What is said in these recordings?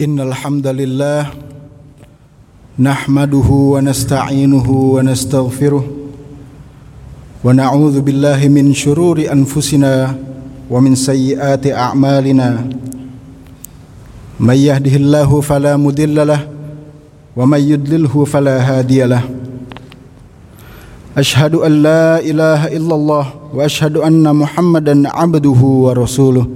إن الحمد لله نحمده ونستعينه ونستغفره ونعوذ بالله من شرور أنفسنا ومن سيئات أعمالنا من يهده الله فلا مضل له ومن يضلله فلا هادي له أشهد أن لا إله إلا الله وأشهد أن محمدا عبده ورسوله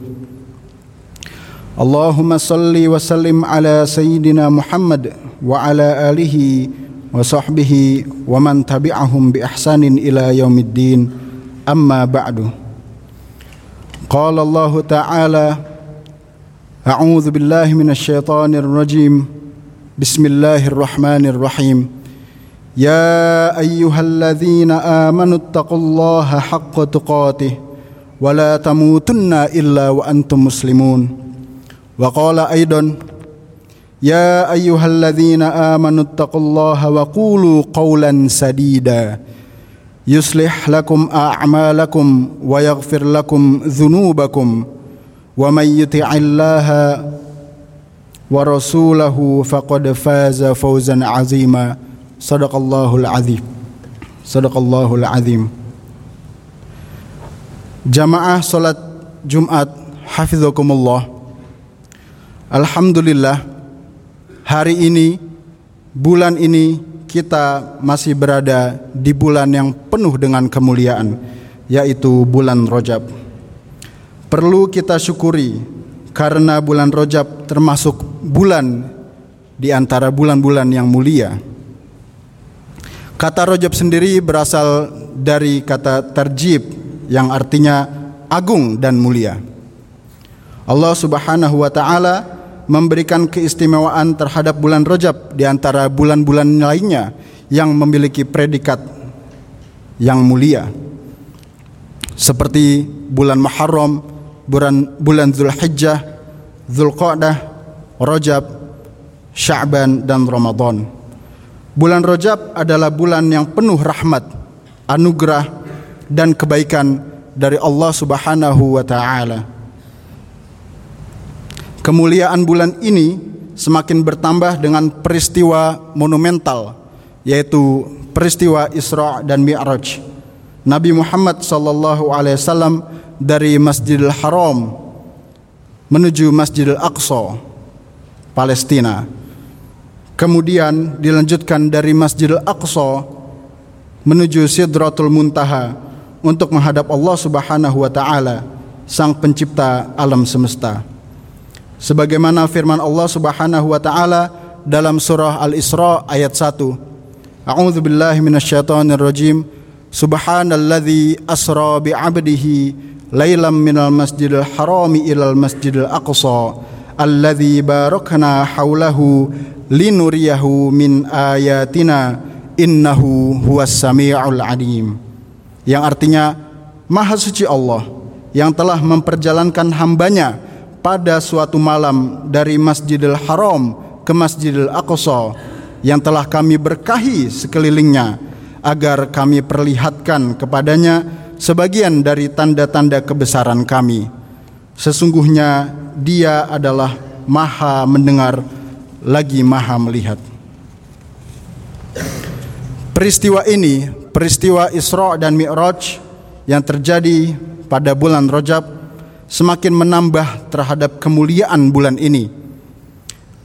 اللهم صل وسلم على سيدنا محمد وعلى آله وصحبه ومن تبعهم بإحسان إلى يوم الدين. أما بعد. قال الله تعالى أعوذ بالله من الشيطان الرجيم. بسم الله الرحمن الرحيم. يا أيها الذين آمنوا اتقوا الله حق تقاته ولا تموتن إلا وأنتم مسلمون. وقال أيضا يا أيها الذين آمنوا اتقوا الله وقولوا قولا سديدا. يصلح لكم أعمالكم ويغفر لكم ذنوبكم ومن يطع الله ورسوله فقد فاز فوزا عظيما. صدق الله العظيم. صدق الله العظيم. جماعة صلاة جمعة. حفظكم الله. Alhamdulillah hari ini bulan ini kita masih berada di bulan yang penuh dengan kemuliaan yaitu bulan Rojab. Perlu kita syukuri karena bulan Rojab termasuk bulan di antara bulan-bulan yang mulia. Kata Rojab sendiri berasal dari kata terjib yang artinya agung dan mulia. Allah Subhanahu wa taala memberikan keistimewaan terhadap bulan Rajab di antara bulan-bulan lainnya yang memiliki predikat yang mulia. Seperti bulan Muharram, bulan bulan Zulhijjah, Zulqa'dah, Rajab, Sya'ban dan Ramadan. Bulan Rajab adalah bulan yang penuh rahmat, anugerah dan kebaikan dari Allah Subhanahu wa taala. Kemuliaan bulan ini semakin bertambah dengan peristiwa monumental yaitu peristiwa Isra dan Mi'raj. Nabi Muhammad sallallahu alaihi wasallam dari Masjidil Haram menuju Masjidil Aqsa Palestina. Kemudian dilanjutkan dari Masjidil Aqsa menuju Sidratul Muntaha untuk menghadap Allah Subhanahu wa taala, Sang Pencipta alam semesta sebagaimana firman Allah Subhanahu wa taala dalam surah Al-Isra ayat 1. A'udzu billahi minasyaitonir rajim. Subhanalladzi asra bi 'abdihi lailam minal masjidil harami ilal masjidil aqsa alladzi barakna haulahu linuriyahu min ayatina innahu huwas samiul alim. Yang artinya Maha suci Allah yang telah memperjalankan hambanya pada suatu malam dari Masjidil Haram ke Masjidil Aqsa yang telah kami berkahi sekelilingnya agar kami perlihatkan kepadanya sebagian dari tanda-tanda kebesaran kami. Sesungguhnya dia adalah maha mendengar lagi maha melihat. Peristiwa ini, peristiwa Isra dan Mi'raj yang terjadi pada bulan Rajab semakin menambah terhadap kemuliaan bulan ini.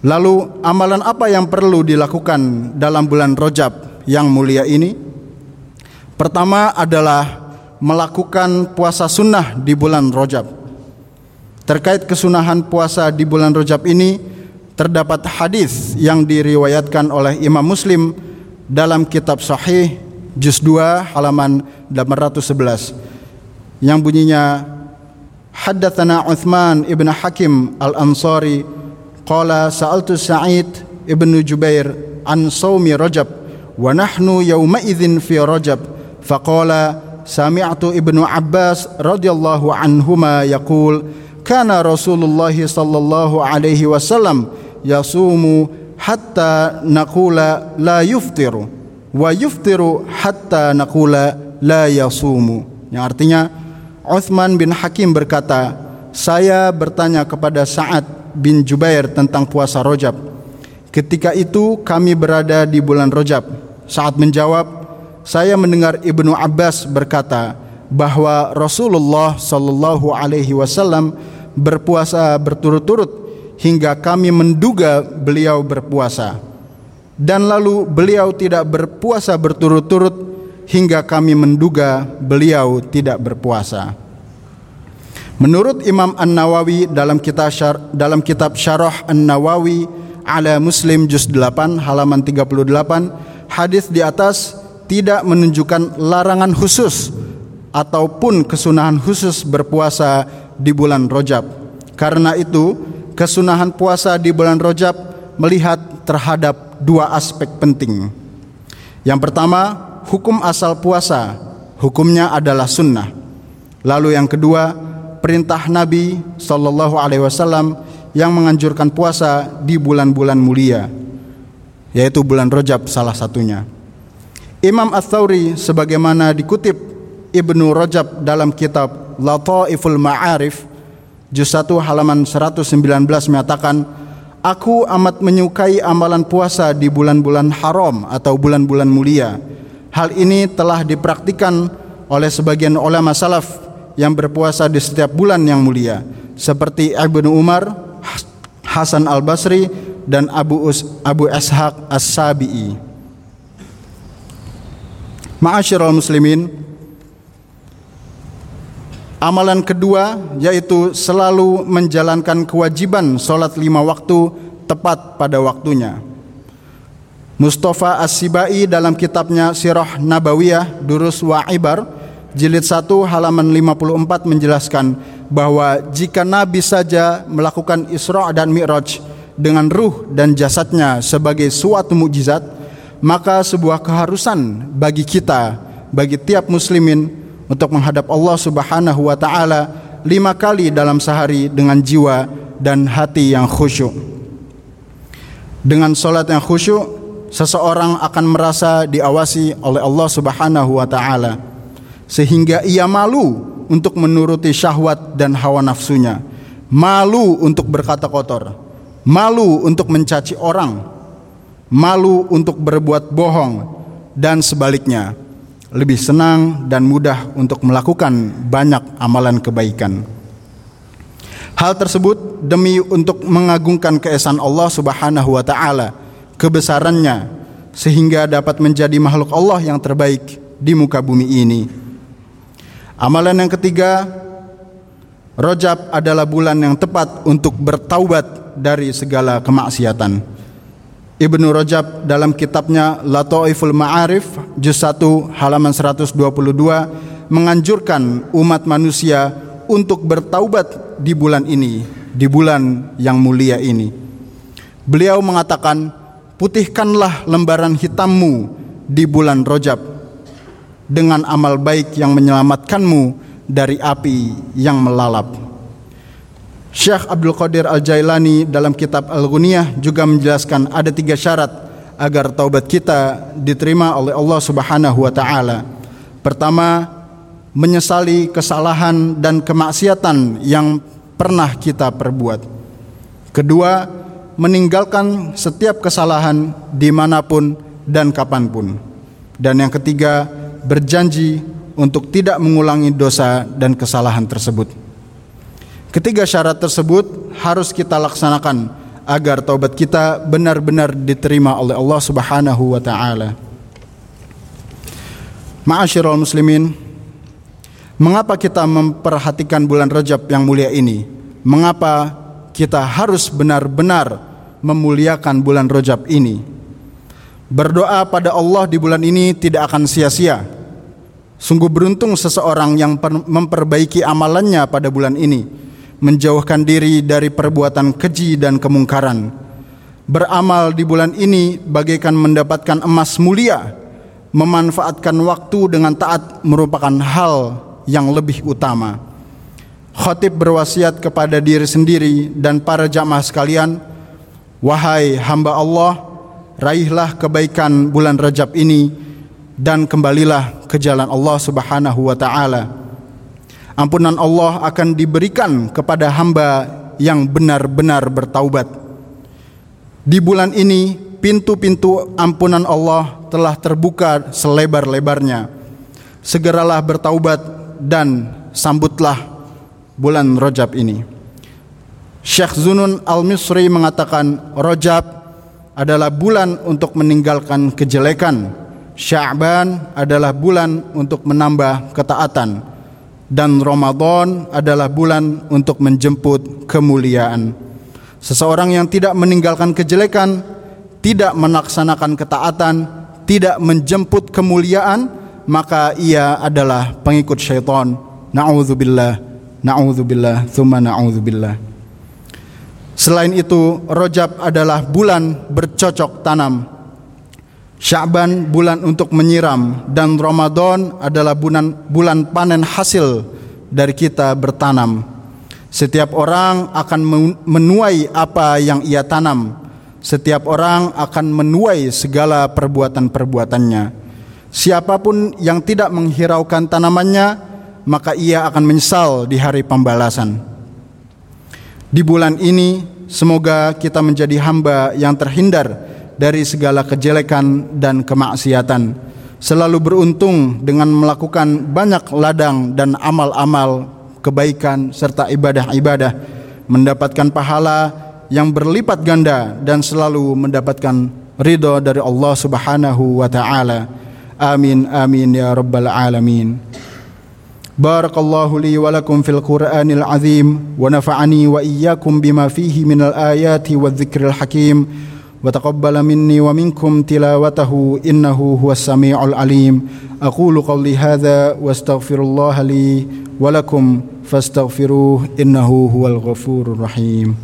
Lalu amalan apa yang perlu dilakukan dalam bulan Rajab yang mulia ini? Pertama adalah melakukan puasa sunnah di bulan Rajab. Terkait kesunahan puasa di bulan Rajab ini terdapat hadis yang diriwayatkan oleh Imam Muslim dalam kitab Sahih juz 2 halaman 811 yang bunyinya Haddatsana Uthman ibn Hakim al-Ansari qala sa'altu Sa'id ibn Jubair an saumi Rajab wa nahnu yawma idzin fi Rajab faqala sami'tu ibnu Abbas radhiyallahu anhuma yaqul kana Rasulullah sallallahu alaihi wasallam yasumu hatta naqula la yuftiru wa yuftiru hatta naqula la yasumu yang artinya Uthman bin Hakim berkata, saya bertanya kepada Sa'ad bin Jubair tentang puasa Rojab. Ketika itu kami berada di bulan Rojab. Saat menjawab, saya mendengar Ibnu Abbas berkata bahwa Rasulullah Shallallahu Alaihi Wasallam berpuasa berturut-turut hingga kami menduga beliau berpuasa. Dan lalu beliau tidak berpuasa berturut-turut hingga kami menduga beliau tidak berpuasa. Menurut Imam An-Nawawi dalam kitab syar, dalam kitab Syarah An-Nawawi ala Muslim juz 8 halaman 38 hadis di atas tidak menunjukkan larangan khusus ataupun kesunahan khusus berpuasa di bulan Rojab. Karena itu, kesunahan puasa di bulan Rojab melihat terhadap dua aspek penting. Yang pertama, hukum asal puasa, hukumnya adalah sunnah. Lalu yang kedua, perintah Nabi Shallallahu Alaihi Wasallam yang menganjurkan puasa di bulan-bulan mulia, yaitu bulan Rajab salah satunya. Imam Ats-Tsauri sebagaimana dikutip Ibnu Rajab dalam kitab Lataiful Ma'arif juz 1 halaman 119 menyatakan Aku amat menyukai amalan puasa di bulan-bulan haram atau bulan-bulan mulia. Hal ini telah dipraktikkan oleh sebagian ulama salaf yang berpuasa di setiap bulan yang mulia seperti Ibnu Umar, Hasan Al-Basri dan Abu Us, Abu Ishaq As-Sabi'i. Ma'asyiral muslimin, amalan kedua yaitu selalu menjalankan kewajiban salat lima waktu tepat pada waktunya. Mustafa As-Sibai dalam kitabnya Sirah Nabawiyah Durus wa Ibar jilid 1 halaman 54 menjelaskan bahwa jika Nabi saja melakukan Isra dan Mi'raj dengan ruh dan jasadnya sebagai suatu mukjizat, maka sebuah keharusan bagi kita, bagi tiap muslimin untuk menghadap Allah Subhanahu wa taala lima kali dalam sehari dengan jiwa dan hati yang khusyuk. Dengan solat yang khusyuk, seseorang akan merasa diawasi oleh Allah Subhanahu wa taala sehingga ia malu untuk menuruti syahwat dan hawa nafsunya, malu untuk berkata kotor, malu untuk mencaci orang, malu untuk berbuat bohong, dan sebaliknya, lebih senang dan mudah untuk melakukan banyak amalan kebaikan. Hal tersebut demi untuk mengagungkan keesaan Allah Subhanahu wa taala, kebesarannya sehingga dapat menjadi makhluk Allah yang terbaik di muka bumi ini. Amalan yang ketiga, Rojab adalah bulan yang tepat untuk bertaubat dari segala kemaksiatan. Ibnu Rajab dalam kitabnya Lataiful Ma'arif juz 1 halaman 122 menganjurkan umat manusia untuk bertaubat di bulan ini, di bulan yang mulia ini. Beliau mengatakan, "Putihkanlah lembaran hitammu di bulan Rajab dengan amal baik yang menyelamatkanmu dari api yang melalap. Syekh Abdul Qadir Al-Jailani dalam kitab Al-Ghunyah juga menjelaskan ada tiga syarat agar taubat kita diterima oleh Allah Subhanahu wa taala. Pertama, menyesali kesalahan dan kemaksiatan yang pernah kita perbuat. Kedua, meninggalkan setiap kesalahan di mana pun dan kapan pun. Dan yang ketiga, berjanji untuk tidak mengulangi dosa dan kesalahan tersebut. Ketiga syarat tersebut harus kita laksanakan agar taubat kita benar-benar diterima oleh Allah Subhanahu wa taala. Ma'asyiral muslimin, mengapa kita memperhatikan bulan Rajab yang mulia ini? Mengapa kita harus benar-benar memuliakan bulan Rajab ini? Berdoa pada Allah di bulan ini tidak akan sia-sia. Sungguh beruntung seseorang yang memperbaiki amalannya pada bulan ini, menjauhkan diri dari perbuatan keji dan kemungkaran. Beramal di bulan ini bagaikan mendapatkan emas mulia. Memanfaatkan waktu dengan taat merupakan hal yang lebih utama. Khatib berwasiat kepada diri sendiri dan para jamaah sekalian, "Wahai hamba Allah, raihlah kebaikan bulan Rajab ini dan kembalilah ke jalan Allah Subhanahu wa taala. Ampunan Allah akan diberikan kepada hamba yang benar-benar bertaubat. Di bulan ini pintu-pintu ampunan Allah telah terbuka selebar-lebarnya. Segeralah bertaubat dan sambutlah bulan Rajab ini. Syekh Zunun Al-Misri mengatakan Rajab adalah bulan untuk meninggalkan kejelekan. Sya'ban adalah bulan untuk menambah ketaatan dan Ramadan adalah bulan untuk menjemput kemuliaan. Seseorang yang tidak meninggalkan kejelekan, tidak melaksanakan ketaatan, tidak menjemput kemuliaan, maka ia adalah pengikut syaitan. Na'udzubillah. Na'udzubillah, thumma na'udzubillah. Selain itu, Rojab adalah bulan bercocok tanam. Sya'ban bulan untuk menyiram dan Ramadan adalah bulan bulan panen hasil dari kita bertanam. Setiap orang akan menuai apa yang ia tanam. Setiap orang akan menuai segala perbuatan-perbuatannya. Siapa pun yang tidak menghiraukan tanamannya, maka ia akan menyesal di hari pembalasan. Di bulan ini, semoga kita menjadi hamba yang terhindar dari segala kejelekan dan kemaksiatan, selalu beruntung dengan melakukan banyak ladang dan amal-amal kebaikan serta ibadah-ibadah, mendapatkan pahala yang berlipat ganda dan selalu mendapatkan ridho dari Allah Subhanahu wa taala. Amin amin ya rabbal alamin. بارك الله لي ولكم في القرآن العظيم ونفعني وإياكم بما فيه من الآيات والذكر الحكيم. وتقبل مني ومنكم تلاوته إنه هو السميع العليم. أقول قولي هذا واستغفر الله لي ولكم فاستغفروه إنه هو الغفور الرحيم.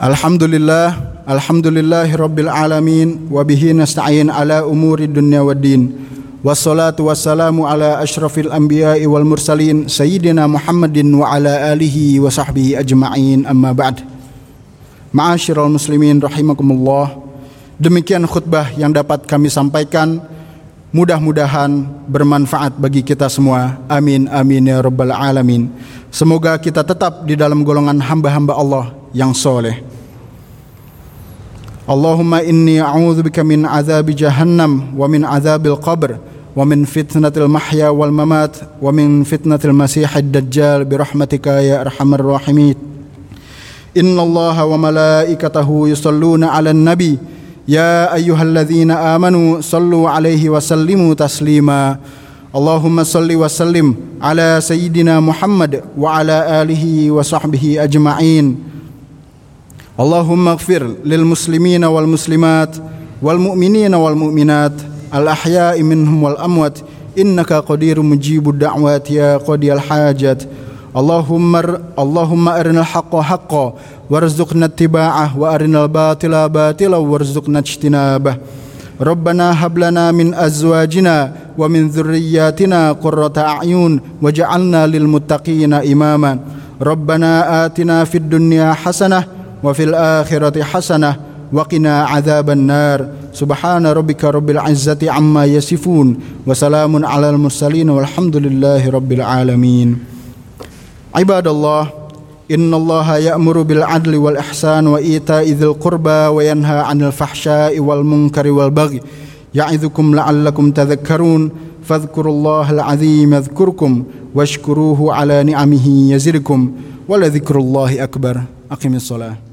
Alhamdulillah Alhamdulillahi Rabbil Alamin Wabihi nasta'in ala umuri dunya wa din. Wassalatu wassalamu ala ashrafil anbiya'i wal mursalin Sayyidina Muhammadin wa ala alihi wa sahbihi ajma'in amma ba'd. Ma'asyiral muslimin rahimakumullah Demikian khutbah yang dapat kami sampaikan Mudah-mudahan bermanfaat bagi kita semua. Amin amin ya rabbal alamin. Semoga kita tetap di dalam golongan hamba-hamba Allah yang soleh. Allahumma inni a'udzubika min azab jahannam wa min azabil qabr wa min fitnatil mahya wal mamat wa min fitnatil masihid dajjal bi rahmatika ya arhamar rahimin. Inna Allah wa malaikatahu yusalluna 'alan nabiy يا أيها الذين آمنوا صلوا عليه وسلموا تسليما. اللهم صل وسلم على سيدنا محمد وعلى آله وصحبه أجمعين. اللهم اغفر للمسلمين والمسلمات والمؤمنين والمؤمنات الأحياء منهم والأموات. إنك قدير مجيب الدعوات يا قضي الحاجات. اللهم اللهم أرنا الحق حقا وارزقنا اتباعه وأرنا الباطل باطلا وارزقنا اجتنابه. ربنا هب لنا من أزواجنا ومن ذرياتنا قرة أعين وجعلنا للمتقين إماما. ربنا آتنا في الدنيا حسنة وفي الآخرة حسنة وقنا عذاب النار. سبحان ربك رب العزة عما يصفون وسلام على المرسلين والحمد لله رب العالمين. عباد الله إن الله يأمر بالعدل والإحسان وإيتاء ذي القربى وينهى عن الفحشاء والمنكر والبغي. يعظكم لعلكم تذكرون. فاذكروا الله العظيم يذكركم واشكروه على نعمه يزدكم. ولذكر الله أكبر. أقم الصلاة.